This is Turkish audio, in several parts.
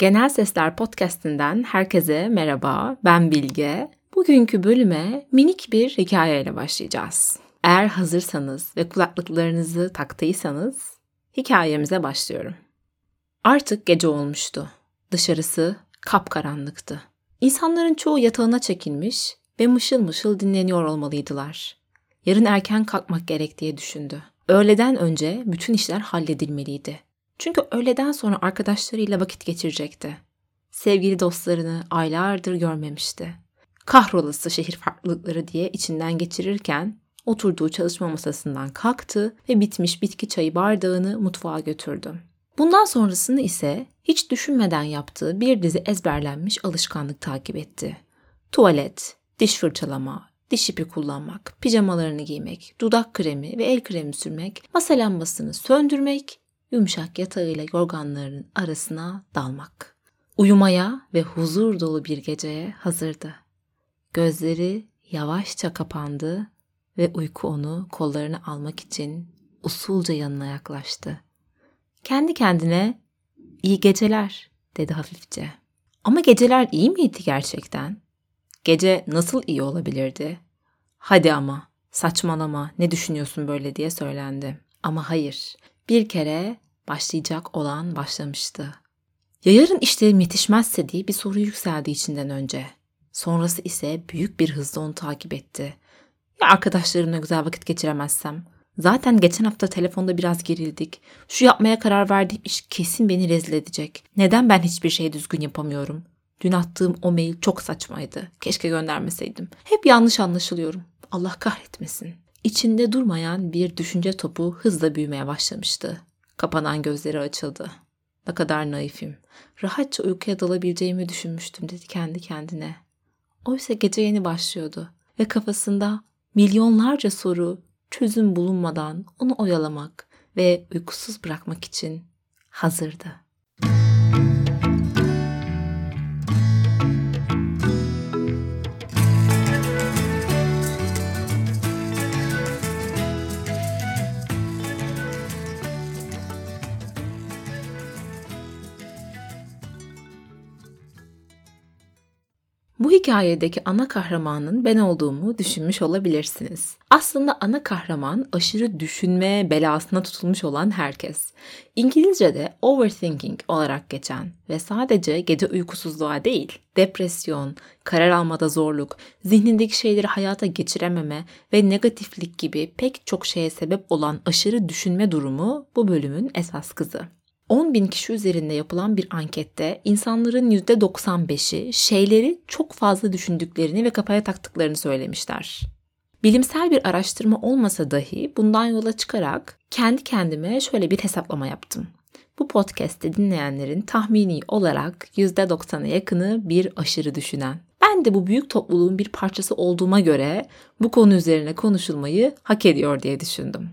Genel Sesler Podcast'inden herkese merhaba. Ben Bilge. Bugünkü bölüme minik bir hikayeyle başlayacağız. Eğer hazırsanız ve kulaklıklarınızı taktıysanız hikayemize başlıyorum. Artık gece olmuştu. Dışarısı kapkaranlıktı. İnsanların çoğu yatağına çekilmiş ve mışıl mışıl dinleniyor olmalıydılar. Yarın erken kalkmak gerek diye düşündü. Öğleden önce bütün işler halledilmeliydi. Çünkü öğleden sonra arkadaşlarıyla vakit geçirecekti. Sevgili dostlarını aylardır görmemişti. Kahrolası şehir farklılıkları diye içinden geçirirken oturduğu çalışma masasından kalktı ve bitmiş bitki çayı bardağını mutfağa götürdü. Bundan sonrasını ise hiç düşünmeden yaptığı bir dizi ezberlenmiş alışkanlık takip etti. Tuvalet, diş fırçalama, diş ipi kullanmak, pijamalarını giymek, dudak kremi ve el kremi sürmek, masa lambasını söndürmek, yumuşak yatağıyla yorganlarının arasına dalmak. Uyumaya ve huzur dolu bir geceye hazırdı. Gözleri yavaşça kapandı ve uyku onu kollarına almak için usulca yanına yaklaştı. Kendi kendine iyi geceler dedi hafifçe. Ama geceler iyi miydi gerçekten? Gece nasıl iyi olabilirdi? Hadi ama saçmalama ne düşünüyorsun böyle diye söylendi. Ama hayır bir kere başlayacak olan başlamıştı. Ya yarın işlerim yetişmezse diye bir soru yükseldi içinden önce. Sonrası ise büyük bir hızla onu takip etti. Ya arkadaşlarımla güzel vakit geçiremezsem? Zaten geçen hafta telefonda biraz gerildik. Şu yapmaya karar verdiğim iş kesin beni rezil edecek. Neden ben hiçbir şey düzgün yapamıyorum? Dün attığım o mail çok saçmaydı. Keşke göndermeseydim. Hep yanlış anlaşılıyorum. Allah kahretmesin. İçinde durmayan bir düşünce topu hızla büyümeye başlamıştı. Kapanan gözleri açıldı. Ne kadar naifim. Rahatça uykuya dalabileceğimi düşünmüştüm dedi kendi kendine. Oysa gece yeni başlıyordu ve kafasında milyonlarca soru çözüm bulunmadan onu oyalamak ve uykusuz bırakmak için hazırdı. Bu hikayedeki ana kahramanın ben olduğumu düşünmüş olabilirsiniz. Aslında ana kahraman aşırı düşünme belasına tutulmuş olan herkes. İngilizce'de overthinking olarak geçen ve sadece gece uykusuzluğa değil, depresyon, karar almada zorluk, zihnindeki şeyleri hayata geçirememe ve negatiflik gibi pek çok şeye sebep olan aşırı düşünme durumu bu bölümün esas kızı. 10 bin kişi üzerinde yapılan bir ankette insanların %95'i şeyleri çok fazla düşündüklerini ve kafaya taktıklarını söylemişler. Bilimsel bir araştırma olmasa dahi bundan yola çıkarak kendi kendime şöyle bir hesaplama yaptım. Bu podcast'te dinleyenlerin tahmini olarak %90'a yakını bir aşırı düşünen. Ben de bu büyük topluluğun bir parçası olduğuma göre bu konu üzerine konuşulmayı hak ediyor diye düşündüm.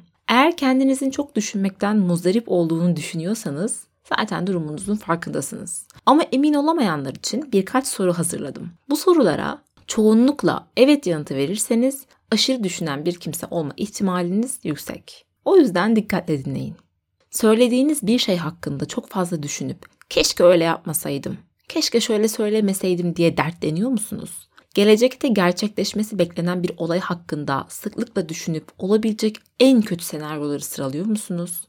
Kendinizin çok düşünmekten muzdarip olduğunu düşünüyorsanız zaten durumunuzun farkındasınız. Ama emin olamayanlar için birkaç soru hazırladım. Bu sorulara çoğunlukla evet yanıtı verirseniz aşırı düşünen bir kimse olma ihtimaliniz yüksek. O yüzden dikkatle dinleyin. Söylediğiniz bir şey hakkında çok fazla düşünüp keşke öyle yapmasaydım, keşke şöyle söylemeseydim diye dertleniyor musunuz? Gelecekte gerçekleşmesi beklenen bir olay hakkında sıklıkla düşünüp olabilecek en kötü senaryoları sıralıyor musunuz?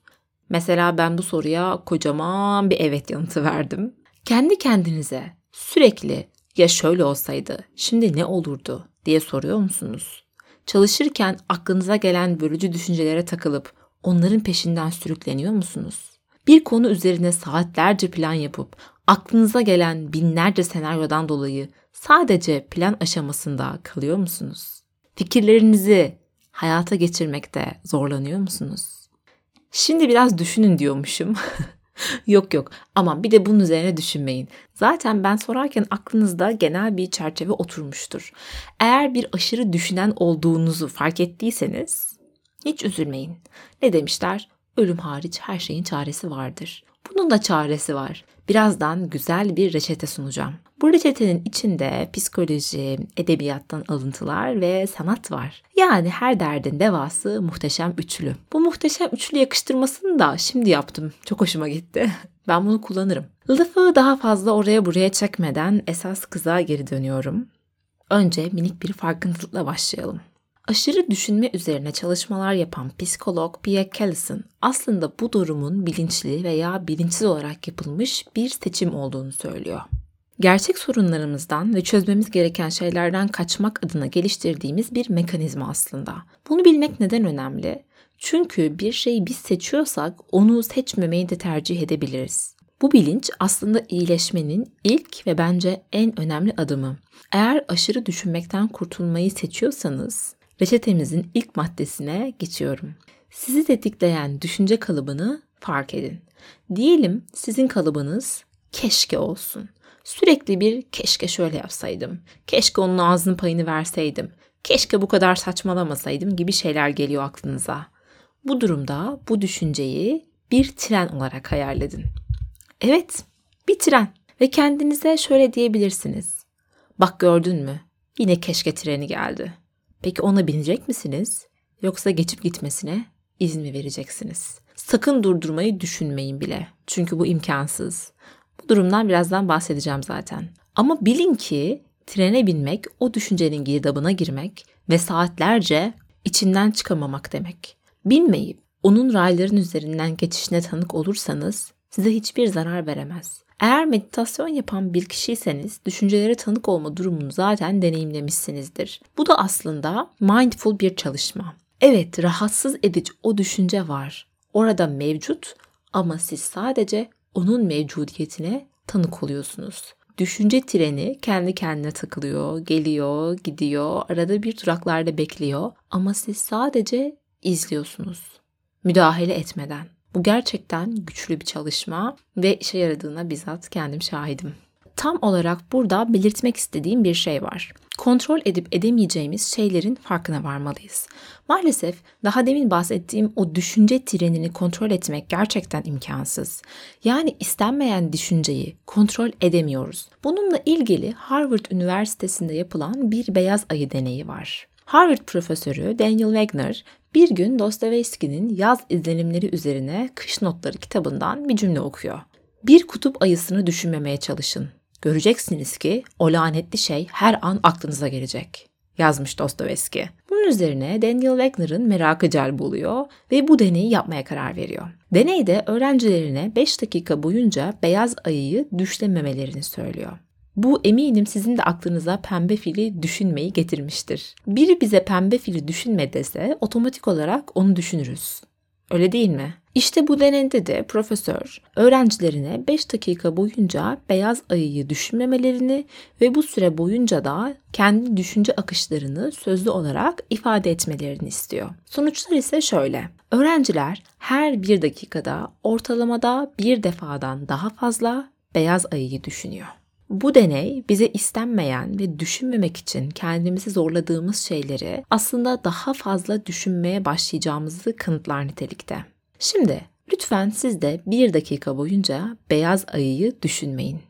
Mesela ben bu soruya kocaman bir evet yanıtı verdim. Kendi kendinize sürekli ya şöyle olsaydı şimdi ne olurdu diye soruyor musunuz? Çalışırken aklınıza gelen bölücü düşüncelere takılıp onların peşinden sürükleniyor musunuz? Bir konu üzerine saatlerce plan yapıp aklınıza gelen binlerce senaryodan dolayı sadece plan aşamasında kalıyor musunuz? Fikirlerinizi hayata geçirmekte zorlanıyor musunuz? Şimdi biraz düşünün diyormuşum. yok yok aman bir de bunun üzerine düşünmeyin. Zaten ben sorarken aklınızda genel bir çerçeve oturmuştur. Eğer bir aşırı düşünen olduğunuzu fark ettiyseniz hiç üzülmeyin. Ne demişler? Ölüm hariç her şeyin çaresi vardır. Bunun da çaresi var. Birazdan güzel bir reçete sunacağım. Bu reçetenin içinde psikoloji, edebiyattan alıntılar ve sanat var. Yani her derdin devası muhteşem üçlü. Bu muhteşem üçlü yakıştırmasını da şimdi yaptım. Çok hoşuma gitti. Ben bunu kullanırım. Lafı daha fazla oraya buraya çekmeden esas kıza geri dönüyorum. Önce minik bir farkındalıkla başlayalım. Aşırı düşünme üzerine çalışmalar yapan psikolog Pia Callison aslında bu durumun bilinçli veya bilinçsiz olarak yapılmış bir seçim olduğunu söylüyor. Gerçek sorunlarımızdan ve çözmemiz gereken şeylerden kaçmak adına geliştirdiğimiz bir mekanizma aslında. Bunu bilmek neden önemli? Çünkü bir şeyi biz seçiyorsak onu seçmemeyi de tercih edebiliriz. Bu bilinç aslında iyileşmenin ilk ve bence en önemli adımı. Eğer aşırı düşünmekten kurtulmayı seçiyorsanız reçetemizin ilk maddesine geçiyorum. Sizi tetikleyen düşünce kalıbını fark edin. Diyelim sizin kalıbınız keşke olsun. Sürekli bir keşke şöyle yapsaydım, keşke onun ağzının payını verseydim, keşke bu kadar saçmalamasaydım gibi şeyler geliyor aklınıza. Bu durumda bu düşünceyi bir tren olarak hayal edin. Evet, bir tren ve kendinize şöyle diyebilirsiniz. Bak gördün mü? Yine keşke treni geldi. Peki ona binecek misiniz? Yoksa geçip gitmesine izin mi vereceksiniz? Sakın durdurmayı düşünmeyin bile. Çünkü bu imkansız. Bu durumdan birazdan bahsedeceğim zaten. Ama bilin ki trene binmek o düşüncenin girdabına girmek ve saatlerce içinden çıkamamak demek. Binmeyip onun rayların üzerinden geçişine tanık olursanız size hiçbir zarar veremez. Eğer meditasyon yapan bir kişiyseniz düşüncelere tanık olma durumunu zaten deneyimlemişsinizdir. Bu da aslında mindful bir çalışma. Evet, rahatsız edici o düşünce var. Orada mevcut ama siz sadece onun mevcudiyetine tanık oluyorsunuz. Düşünce treni kendi kendine takılıyor, geliyor, gidiyor, arada bir duraklarda bekliyor ama siz sadece izliyorsunuz. Müdahale etmeden. Bu gerçekten güçlü bir çalışma ve işe yaradığına bizzat kendim şahidim. Tam olarak burada belirtmek istediğim bir şey var. Kontrol edip edemeyeceğimiz şeylerin farkına varmalıyız. Maalesef daha demin bahsettiğim o düşünce trenini kontrol etmek gerçekten imkansız. Yani istenmeyen düşünceyi kontrol edemiyoruz. Bununla ilgili Harvard Üniversitesi'nde yapılan bir beyaz ayı deneyi var. Harvard profesörü Daniel Wagner bir gün Dostoyevski'nin Yaz İzlenimleri üzerine Kış Notları kitabından bir cümle okuyor. Bir kutup ayısını düşünmemeye çalışın. Göreceksiniz ki o lanetli şey her an aklınıza gelecek yazmış Dostoyevski. Bunun üzerine Daniel Wagner'ın merakı celp oluyor ve bu deneyi yapmaya karar veriyor. Deneyde öğrencilerine 5 dakika boyunca beyaz ayıyı düşlememelerini söylüyor. Bu eminim sizin de aklınıza pembe fili düşünmeyi getirmiştir. Biri bize pembe fili düşünme dese otomatik olarak onu düşünürüz. Öyle değil mi? İşte bu deneyde de profesör öğrencilerine 5 dakika boyunca beyaz ayıyı düşünmemelerini ve bu süre boyunca da kendi düşünce akışlarını sözlü olarak ifade etmelerini istiyor. Sonuçlar ise şöyle. Öğrenciler her bir dakikada ortalamada bir defadan daha fazla beyaz ayıyı düşünüyor. Bu deney bize istenmeyen ve düşünmemek için kendimizi zorladığımız şeyleri aslında daha fazla düşünmeye başlayacağımızı kanıtlar nitelikte. Şimdi lütfen siz de bir dakika boyunca beyaz ayıyı düşünmeyin.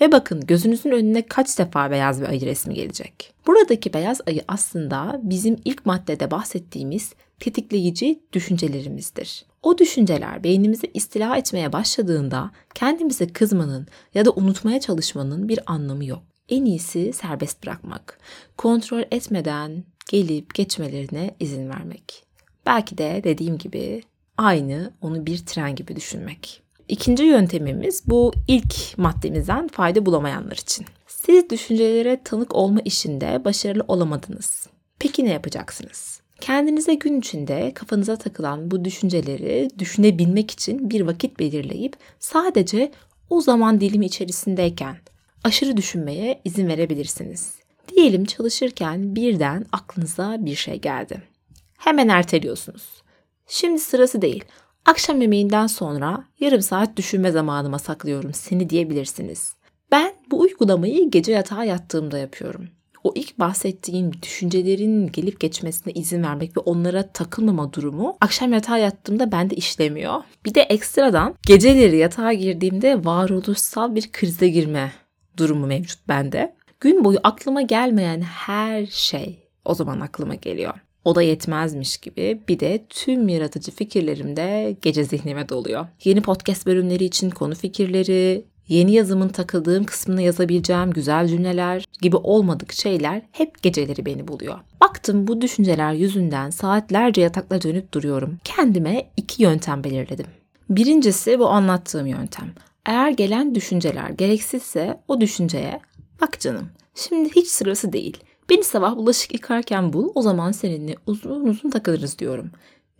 Ve bakın gözünüzün önüne kaç defa beyaz bir ayı resmi gelecek. Buradaki beyaz ayı aslında bizim ilk maddede bahsettiğimiz tetikleyici düşüncelerimizdir. O düşünceler beynimizi istila etmeye başladığında kendimize kızmanın ya da unutmaya çalışmanın bir anlamı yok. En iyisi serbest bırakmak. Kontrol etmeden gelip geçmelerine izin vermek. Belki de dediğim gibi aynı onu bir tren gibi düşünmek. İkinci yöntemimiz bu ilk maddemizden fayda bulamayanlar için. Siz düşüncelere tanık olma işinde başarılı olamadınız. Peki ne yapacaksınız? Kendinize gün içinde kafanıza takılan bu düşünceleri düşünebilmek için bir vakit belirleyip sadece o zaman dilimi içerisindeyken aşırı düşünmeye izin verebilirsiniz. Diyelim çalışırken birden aklınıza bir şey geldi. Hemen erteliyorsunuz. Şimdi sırası değil. Akşam yemeğinden sonra yarım saat düşünme zamanıma saklıyorum seni diyebilirsiniz. Ben bu uygulamayı gece yatağa yattığımda yapıyorum o ilk bahsettiğim düşüncelerin gelip geçmesine izin vermek ve onlara takılmama durumu akşam yatağa yattığımda bende işlemiyor. Bir de ekstradan geceleri yatağa girdiğimde varoluşsal bir krize girme durumu mevcut bende. Gün boyu aklıma gelmeyen her şey o zaman aklıma geliyor. O da yetmezmiş gibi bir de tüm yaratıcı fikirlerim de gece zihnime doluyor. Yeni podcast bölümleri için konu fikirleri, yeni yazımın takıldığım kısmına yazabileceğim güzel cümleler gibi olmadık şeyler hep geceleri beni buluyor. Baktım bu düşünceler yüzünden saatlerce yatakta dönüp duruyorum. Kendime iki yöntem belirledim. Birincisi bu anlattığım yöntem. Eğer gelen düşünceler gereksizse o düşünceye bak canım şimdi hiç sırası değil. Beni sabah bulaşık yıkarken bul o zaman seninle uzun uzun takılırız diyorum.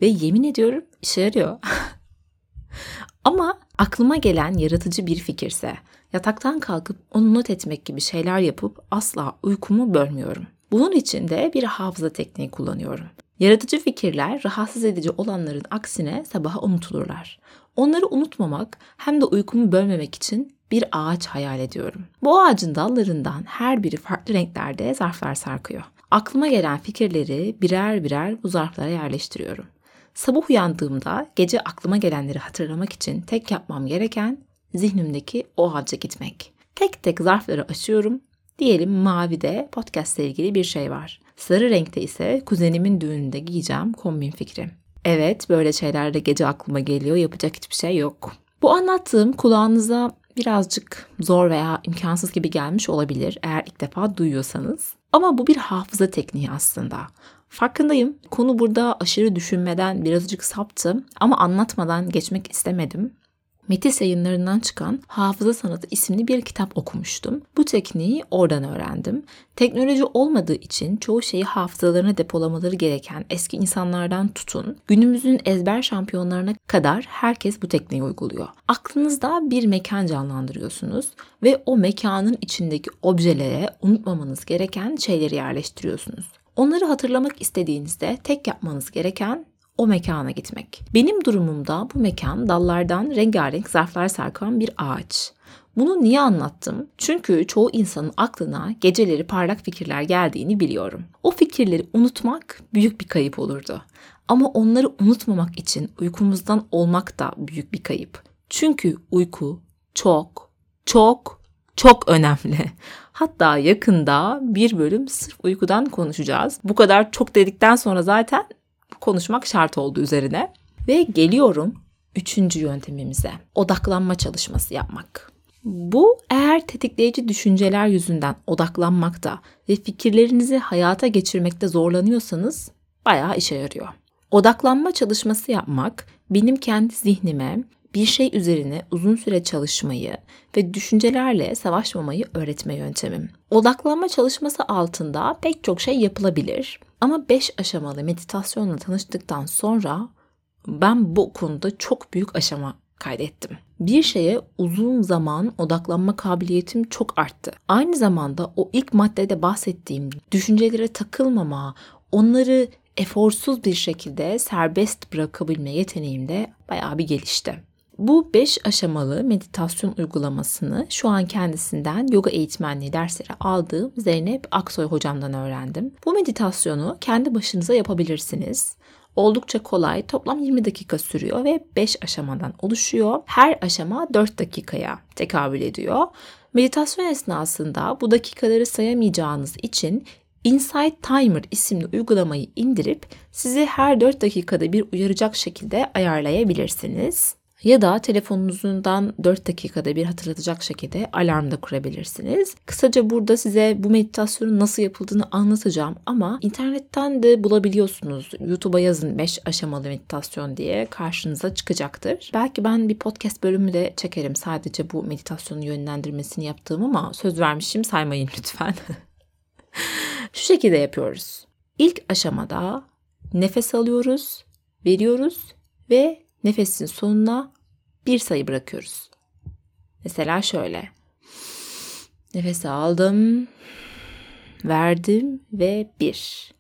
Ve yemin ediyorum işe yarıyor. Ama aklıma gelen yaratıcı bir fikirse yataktan kalkıp onu not etmek gibi şeyler yapıp asla uykumu bölmüyorum. Bunun için de bir hafıza tekniği kullanıyorum. Yaratıcı fikirler rahatsız edici olanların aksine sabaha unutulurlar. Onları unutmamak hem de uykumu bölmemek için bir ağaç hayal ediyorum. Bu ağacın dallarından her biri farklı renklerde zarflar sarkıyor. Aklıma gelen fikirleri birer birer bu zarflara yerleştiriyorum. Sabah uyandığımda gece aklıma gelenleri hatırlamak için tek yapmam gereken zihnimdeki o ağaca gitmek. Tek tek zarfları açıyorum. Diyelim mavide podcast ilgili bir şey var. Sarı renkte ise kuzenimin düğününde giyeceğim kombin fikri. Evet böyle şeyler de gece aklıma geliyor. Yapacak hiçbir şey yok. Bu anlattığım kulağınıza birazcık zor veya imkansız gibi gelmiş olabilir eğer ilk defa duyuyorsanız. Ama bu bir hafıza tekniği aslında. Farkındayım. Konu burada aşırı düşünmeden birazcık saptı ama anlatmadan geçmek istemedim. Metis yayınlarından çıkan Hafıza Sanatı isimli bir kitap okumuştum. Bu tekniği oradan öğrendim. Teknoloji olmadığı için çoğu şeyi hafızalarına depolamaları gereken eski insanlardan tutun, günümüzün ezber şampiyonlarına kadar herkes bu tekniği uyguluyor. Aklınızda bir mekan canlandırıyorsunuz ve o mekanın içindeki objelere unutmamanız gereken şeyleri yerleştiriyorsunuz. Onları hatırlamak istediğinizde tek yapmanız gereken o mekana gitmek. Benim durumumda bu mekan dallardan rengarenk zarflar sarkan bir ağaç. Bunu niye anlattım? Çünkü çoğu insanın aklına geceleri parlak fikirler geldiğini biliyorum. O fikirleri unutmak büyük bir kayıp olurdu. Ama onları unutmamak için uykumuzdan olmak da büyük bir kayıp. Çünkü uyku çok, çok, çok önemli. Hatta yakında bir bölüm sırf uykudan konuşacağız. Bu kadar çok dedikten sonra zaten konuşmak şart oldu üzerine. Ve geliyorum üçüncü yöntemimize. Odaklanma çalışması yapmak. Bu eğer tetikleyici düşünceler yüzünden odaklanmakta ve fikirlerinizi hayata geçirmekte zorlanıyorsanız bayağı işe yarıyor. Odaklanma çalışması yapmak benim kendi zihnime bir şey üzerine uzun süre çalışmayı ve düşüncelerle savaşmamayı öğretme yöntemim. Odaklanma çalışması altında pek çok şey yapılabilir. Ama 5 aşamalı meditasyonla tanıştıktan sonra ben bu konuda çok büyük aşama kaydettim. Bir şeye uzun zaman odaklanma kabiliyetim çok arttı. Aynı zamanda o ilk maddede bahsettiğim düşüncelere takılmama, onları eforsuz bir şekilde serbest bırakabilme yeteneğim de bayağı bir gelişti. Bu 5 aşamalı meditasyon uygulamasını şu an kendisinden yoga eğitmenliği dersleri aldığım Zeynep Aksoy hocamdan öğrendim. Bu meditasyonu kendi başınıza yapabilirsiniz. Oldukça kolay, toplam 20 dakika sürüyor ve 5 aşamadan oluşuyor. Her aşama 4 dakikaya tekabül ediyor. Meditasyon esnasında bu dakikaları sayamayacağınız için Insight Timer isimli uygulamayı indirip sizi her 4 dakikada bir uyaracak şekilde ayarlayabilirsiniz ya da telefonunuzdan 4 dakikada bir hatırlatacak şekilde alarm da kurabilirsiniz. Kısaca burada size bu meditasyonun nasıl yapıldığını anlatacağım ama internetten de bulabiliyorsunuz. YouTube'a yazın 5 aşamalı meditasyon diye karşınıza çıkacaktır. Belki ben bir podcast bölümü de çekerim sadece bu meditasyonun yönlendirmesini yaptığım ama söz vermişim saymayın lütfen. Şu şekilde yapıyoruz. İlk aşamada nefes alıyoruz, veriyoruz ve nefesin sonuna bir sayı bırakıyoruz. Mesela şöyle. Nefes aldım, verdim ve bir.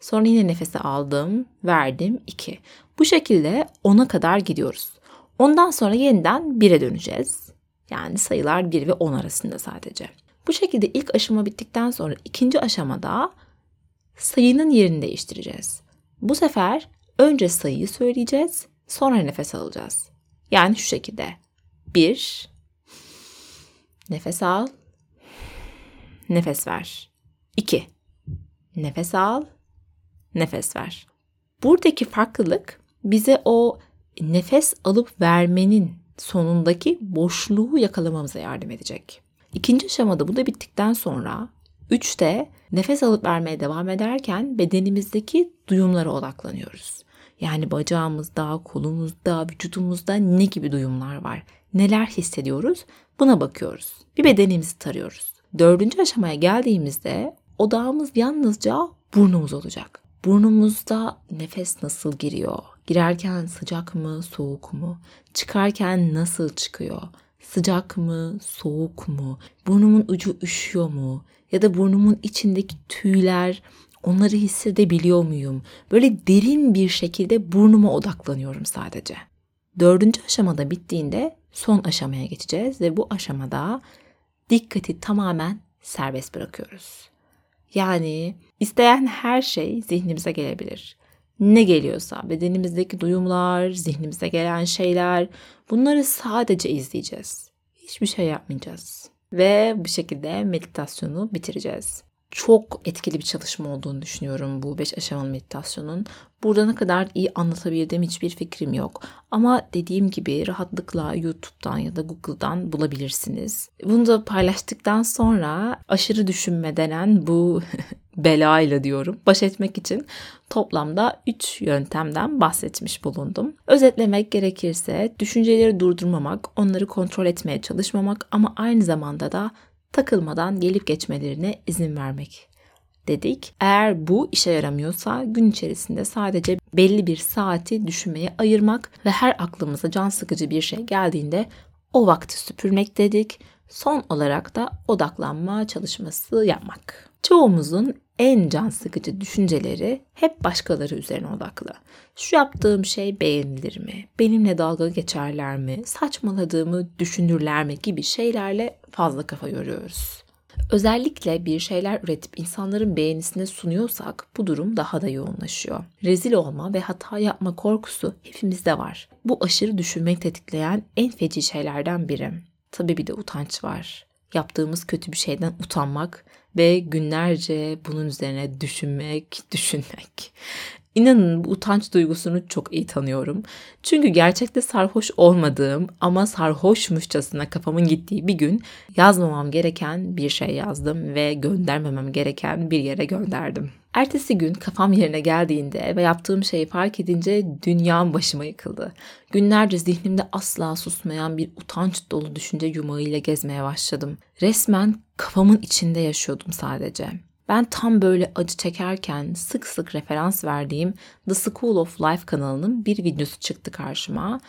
Sonra yine nefesi aldım, verdim iki. Bu şekilde ona kadar gidiyoruz. Ondan sonra yeniden bire döneceğiz. Yani sayılar 1 ve 10 arasında sadece. Bu şekilde ilk aşama bittikten sonra ikinci aşamada sayının yerini değiştireceğiz. Bu sefer önce sayıyı söyleyeceğiz, sonra nefes alacağız. Yani şu şekilde. Bir, nefes al, nefes ver. İki, nefes al, nefes ver. Buradaki farklılık bize o nefes alıp vermenin sonundaki boşluğu yakalamamıza yardım edecek. İkinci aşamada bu da bittikten sonra üçte nefes alıp vermeye devam ederken bedenimizdeki duyumlara odaklanıyoruz. Yani bacağımızda, kolumuzda, vücudumuzda ne gibi duyumlar var? Neler hissediyoruz? Buna bakıyoruz. Bir bedenimizi tarıyoruz. Dördüncü aşamaya geldiğimizde odağımız yalnızca burnumuz olacak. Burnumuzda nefes nasıl giriyor? Girerken sıcak mı, soğuk mu? Çıkarken nasıl çıkıyor? Sıcak mı, soğuk mu? Burnumun ucu üşüyor mu? Ya da burnumun içindeki tüyler onları hissedebiliyor muyum? Böyle derin bir şekilde burnuma odaklanıyorum sadece. Dördüncü aşamada bittiğinde son aşamaya geçeceğiz ve bu aşamada dikkati tamamen serbest bırakıyoruz. Yani isteyen her şey zihnimize gelebilir. Ne geliyorsa bedenimizdeki duyumlar, zihnimize gelen şeyler bunları sadece izleyeceğiz. Hiçbir şey yapmayacağız. Ve bu şekilde meditasyonu bitireceğiz çok etkili bir çalışma olduğunu düşünüyorum bu 5 aşamalı meditasyonun. Burada ne kadar iyi anlatabildiğim hiçbir fikrim yok. Ama dediğim gibi rahatlıkla YouTube'dan ya da Google'dan bulabilirsiniz. Bunu da paylaştıktan sonra aşırı düşünme denen bu belayla diyorum baş etmek için toplamda 3 yöntemden bahsetmiş bulundum. Özetlemek gerekirse düşünceleri durdurmamak, onları kontrol etmeye çalışmamak ama aynı zamanda da takılmadan gelip geçmelerine izin vermek dedik. Eğer bu işe yaramıyorsa gün içerisinde sadece belli bir saati düşünmeye ayırmak ve her aklımıza can sıkıcı bir şey geldiğinde o vakti süpürmek dedik. Son olarak da odaklanma çalışması yapmak. Çoğumuzun en can sıkıcı düşünceleri hep başkaları üzerine odaklı. Şu yaptığım şey beğenilir mi? Benimle dalga geçerler mi? Saçmaladığımı düşünürler mi? gibi şeylerle fazla kafa yoruyoruz. Özellikle bir şeyler üretip insanların beğenisine sunuyorsak bu durum daha da yoğunlaşıyor. Rezil olma ve hata yapma korkusu hepimizde var. Bu aşırı düşünmek tetikleyen en feci şeylerden biri. Tabii bir de utanç var. Yaptığımız kötü bir şeyden utanmak ve günlerce bunun üzerine düşünmek, düşünmek. İnanın bu utanç duygusunu çok iyi tanıyorum. Çünkü gerçekte sarhoş olmadığım ama sarhoşmuşçasına kafamın gittiği bir gün yazmamam gereken bir şey yazdım ve göndermemem gereken bir yere gönderdim. Ertesi gün kafam yerine geldiğinde ve yaptığım şeyi fark edince dünyam başıma yıkıldı. Günlerce zihnimde asla susmayan bir utanç dolu düşünce yumağıyla gezmeye başladım. Resmen kafamın içinde yaşıyordum sadece. Ben tam böyle acı çekerken sık sık referans verdiğim The School of Life kanalının bir videosu çıktı karşıma.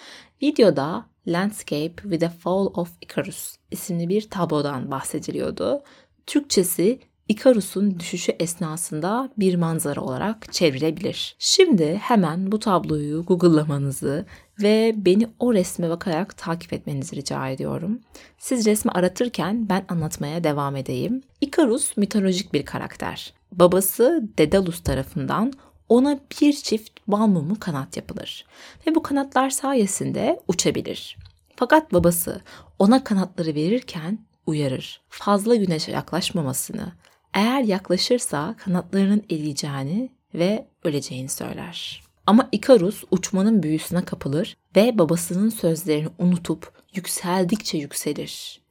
Videoda Landscape with a Fall of Icarus isimli bir tablodan bahsediliyordu. Türkçesi Ikarus'un düşüşü esnasında bir manzara olarak çevrilebilir. Şimdi hemen bu tabloyu Google'lamanızı ve beni o resme bakarak takip etmenizi rica ediyorum. Siz resmi aratırken ben anlatmaya devam edeyim. Ikarus mitolojik bir karakter. Babası Dedalus tarafından ona bir çift bal mumu kanat yapılır ve bu kanatlar sayesinde uçabilir. Fakat babası ona kanatları verirken uyarır. Fazla güneşe yaklaşmamasını, eğer yaklaşırsa kanatlarının eriyeceğini ve öleceğini söyler. Ama Ikarus uçmanın büyüsüne kapılır ve babasının sözlerini unutup yükseldikçe yükselir.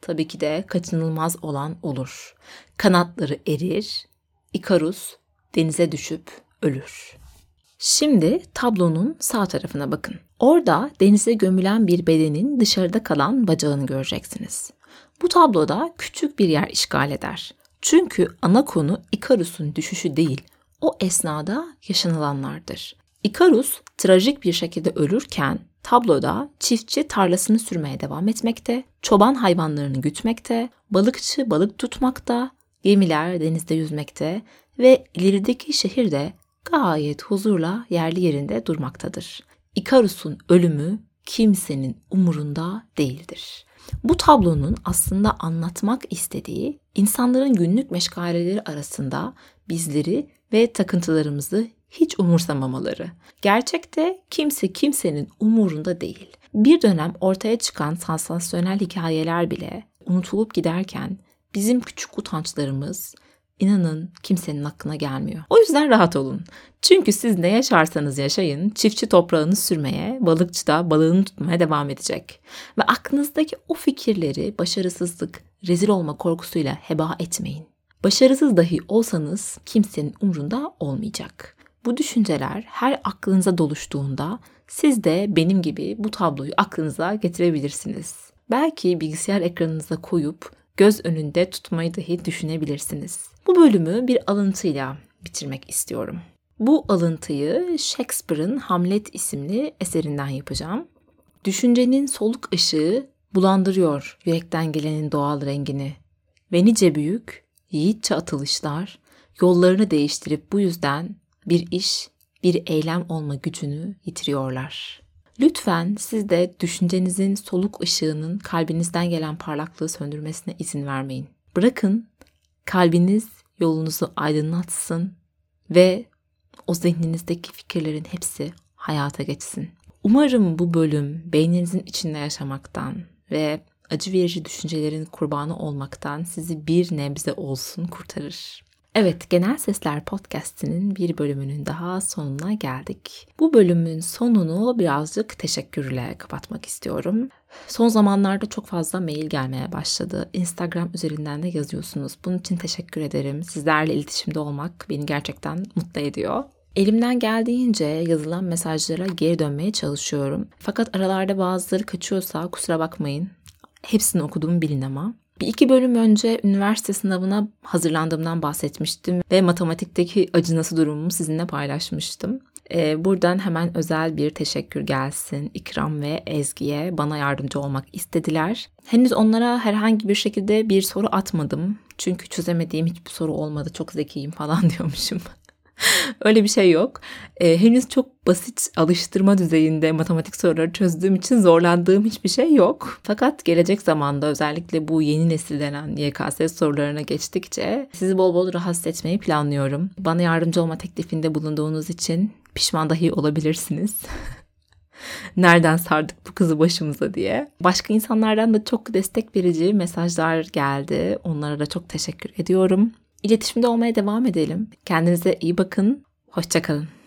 Tabii ki de kaçınılmaz olan olur. Kanatları erir, Ikarus denize düşüp ölür. Şimdi tablonun sağ tarafına bakın. Orada denize gömülen bir bedenin dışarıda kalan bacağını göreceksiniz. Bu tabloda küçük bir yer işgal eder. Çünkü ana konu Ikarus'un düşüşü değil, o esnada yaşanılanlardır. Ikarus trajik bir şekilde ölürken tabloda çiftçi tarlasını sürmeye devam etmekte, çoban hayvanlarını gütmekte, balıkçı balık tutmakta, gemiler denizde yüzmekte ve ilerideki şehirde gayet huzurla yerli yerinde durmaktadır. Ikarus'un ölümü kimsenin umurunda değildir. Bu tablonun aslında anlatmak istediği insanların günlük meşgaleleri arasında bizleri ve takıntılarımızı hiç umursamamaları. Gerçekte kimse kimsenin umurunda değil. Bir dönem ortaya çıkan sansasyonel hikayeler bile unutulup giderken bizim küçük utançlarımız inanın kimsenin aklına gelmiyor. O yüzden rahat olun. Çünkü siz ne yaşarsanız yaşayın, çiftçi toprağını sürmeye, balıkçı da balığını tutmaya devam edecek. Ve aklınızdaki o fikirleri başarısızlık, rezil olma korkusuyla heba etmeyin. Başarısız dahi olsanız kimsenin umrunda olmayacak. Bu düşünceler her aklınıza doluştuğunda siz de benim gibi bu tabloyu aklınıza getirebilirsiniz. Belki bilgisayar ekranınıza koyup göz önünde tutmayı dahi düşünebilirsiniz. Bu bölümü bir alıntıyla bitirmek istiyorum. Bu alıntıyı Shakespeare'ın Hamlet isimli eserinden yapacağım. Düşüncenin soluk ışığı bulandırıyor yürekten gelenin doğal rengini. Ve nice büyük, yiğitçe atılışlar yollarını değiştirip bu yüzden bir iş, bir eylem olma gücünü yitiriyorlar. Lütfen siz de düşüncenizin soluk ışığının kalbinizden gelen parlaklığı söndürmesine izin vermeyin. Bırakın kalbiniz yolunuzu aydınlatsın ve o zihninizdeki fikirlerin hepsi hayata geçsin. Umarım bu bölüm beyninizin içinde yaşamaktan ve acı verici düşüncelerin kurbanı olmaktan sizi bir nebze olsun kurtarır. Evet, Genel Sesler Podcast'inin bir bölümünün daha sonuna geldik. Bu bölümün sonunu birazcık teşekkürle kapatmak istiyorum. Son zamanlarda çok fazla mail gelmeye başladı. Instagram üzerinden de yazıyorsunuz. Bunun için teşekkür ederim. Sizlerle iletişimde olmak beni gerçekten mutlu ediyor. Elimden geldiğince yazılan mesajlara geri dönmeye çalışıyorum. Fakat aralarda bazıları kaçıyorsa kusura bakmayın. Hepsini okuduğumu bilin ama. Bir iki bölüm önce üniversite sınavına hazırlandığımdan bahsetmiştim ve matematikteki acınası durumumu sizinle paylaşmıştım. Ee, buradan hemen özel bir teşekkür gelsin İkram ve Ezgi'ye bana yardımcı olmak istediler. Henüz onlara herhangi bir şekilde bir soru atmadım. Çünkü çözemediğim hiçbir soru olmadı. Çok zekiyim falan diyormuşum. Öyle bir şey yok. Ee, henüz çok basit alıştırma düzeyinde matematik soruları çözdüğüm için zorlandığım hiçbir şey yok. Fakat gelecek zamanda özellikle bu yeni nesil denen YKS sorularına geçtikçe sizi bol bol rahatsız etmeyi planlıyorum. Bana yardımcı olma teklifinde bulunduğunuz için pişman dahi olabilirsiniz. Nereden sardık bu kızı başımıza diye. Başka insanlardan da çok destek verici mesajlar geldi. Onlara da çok teşekkür ediyorum. İletişimde olmaya devam edelim. Kendinize iyi bakın. Hoşçakalın.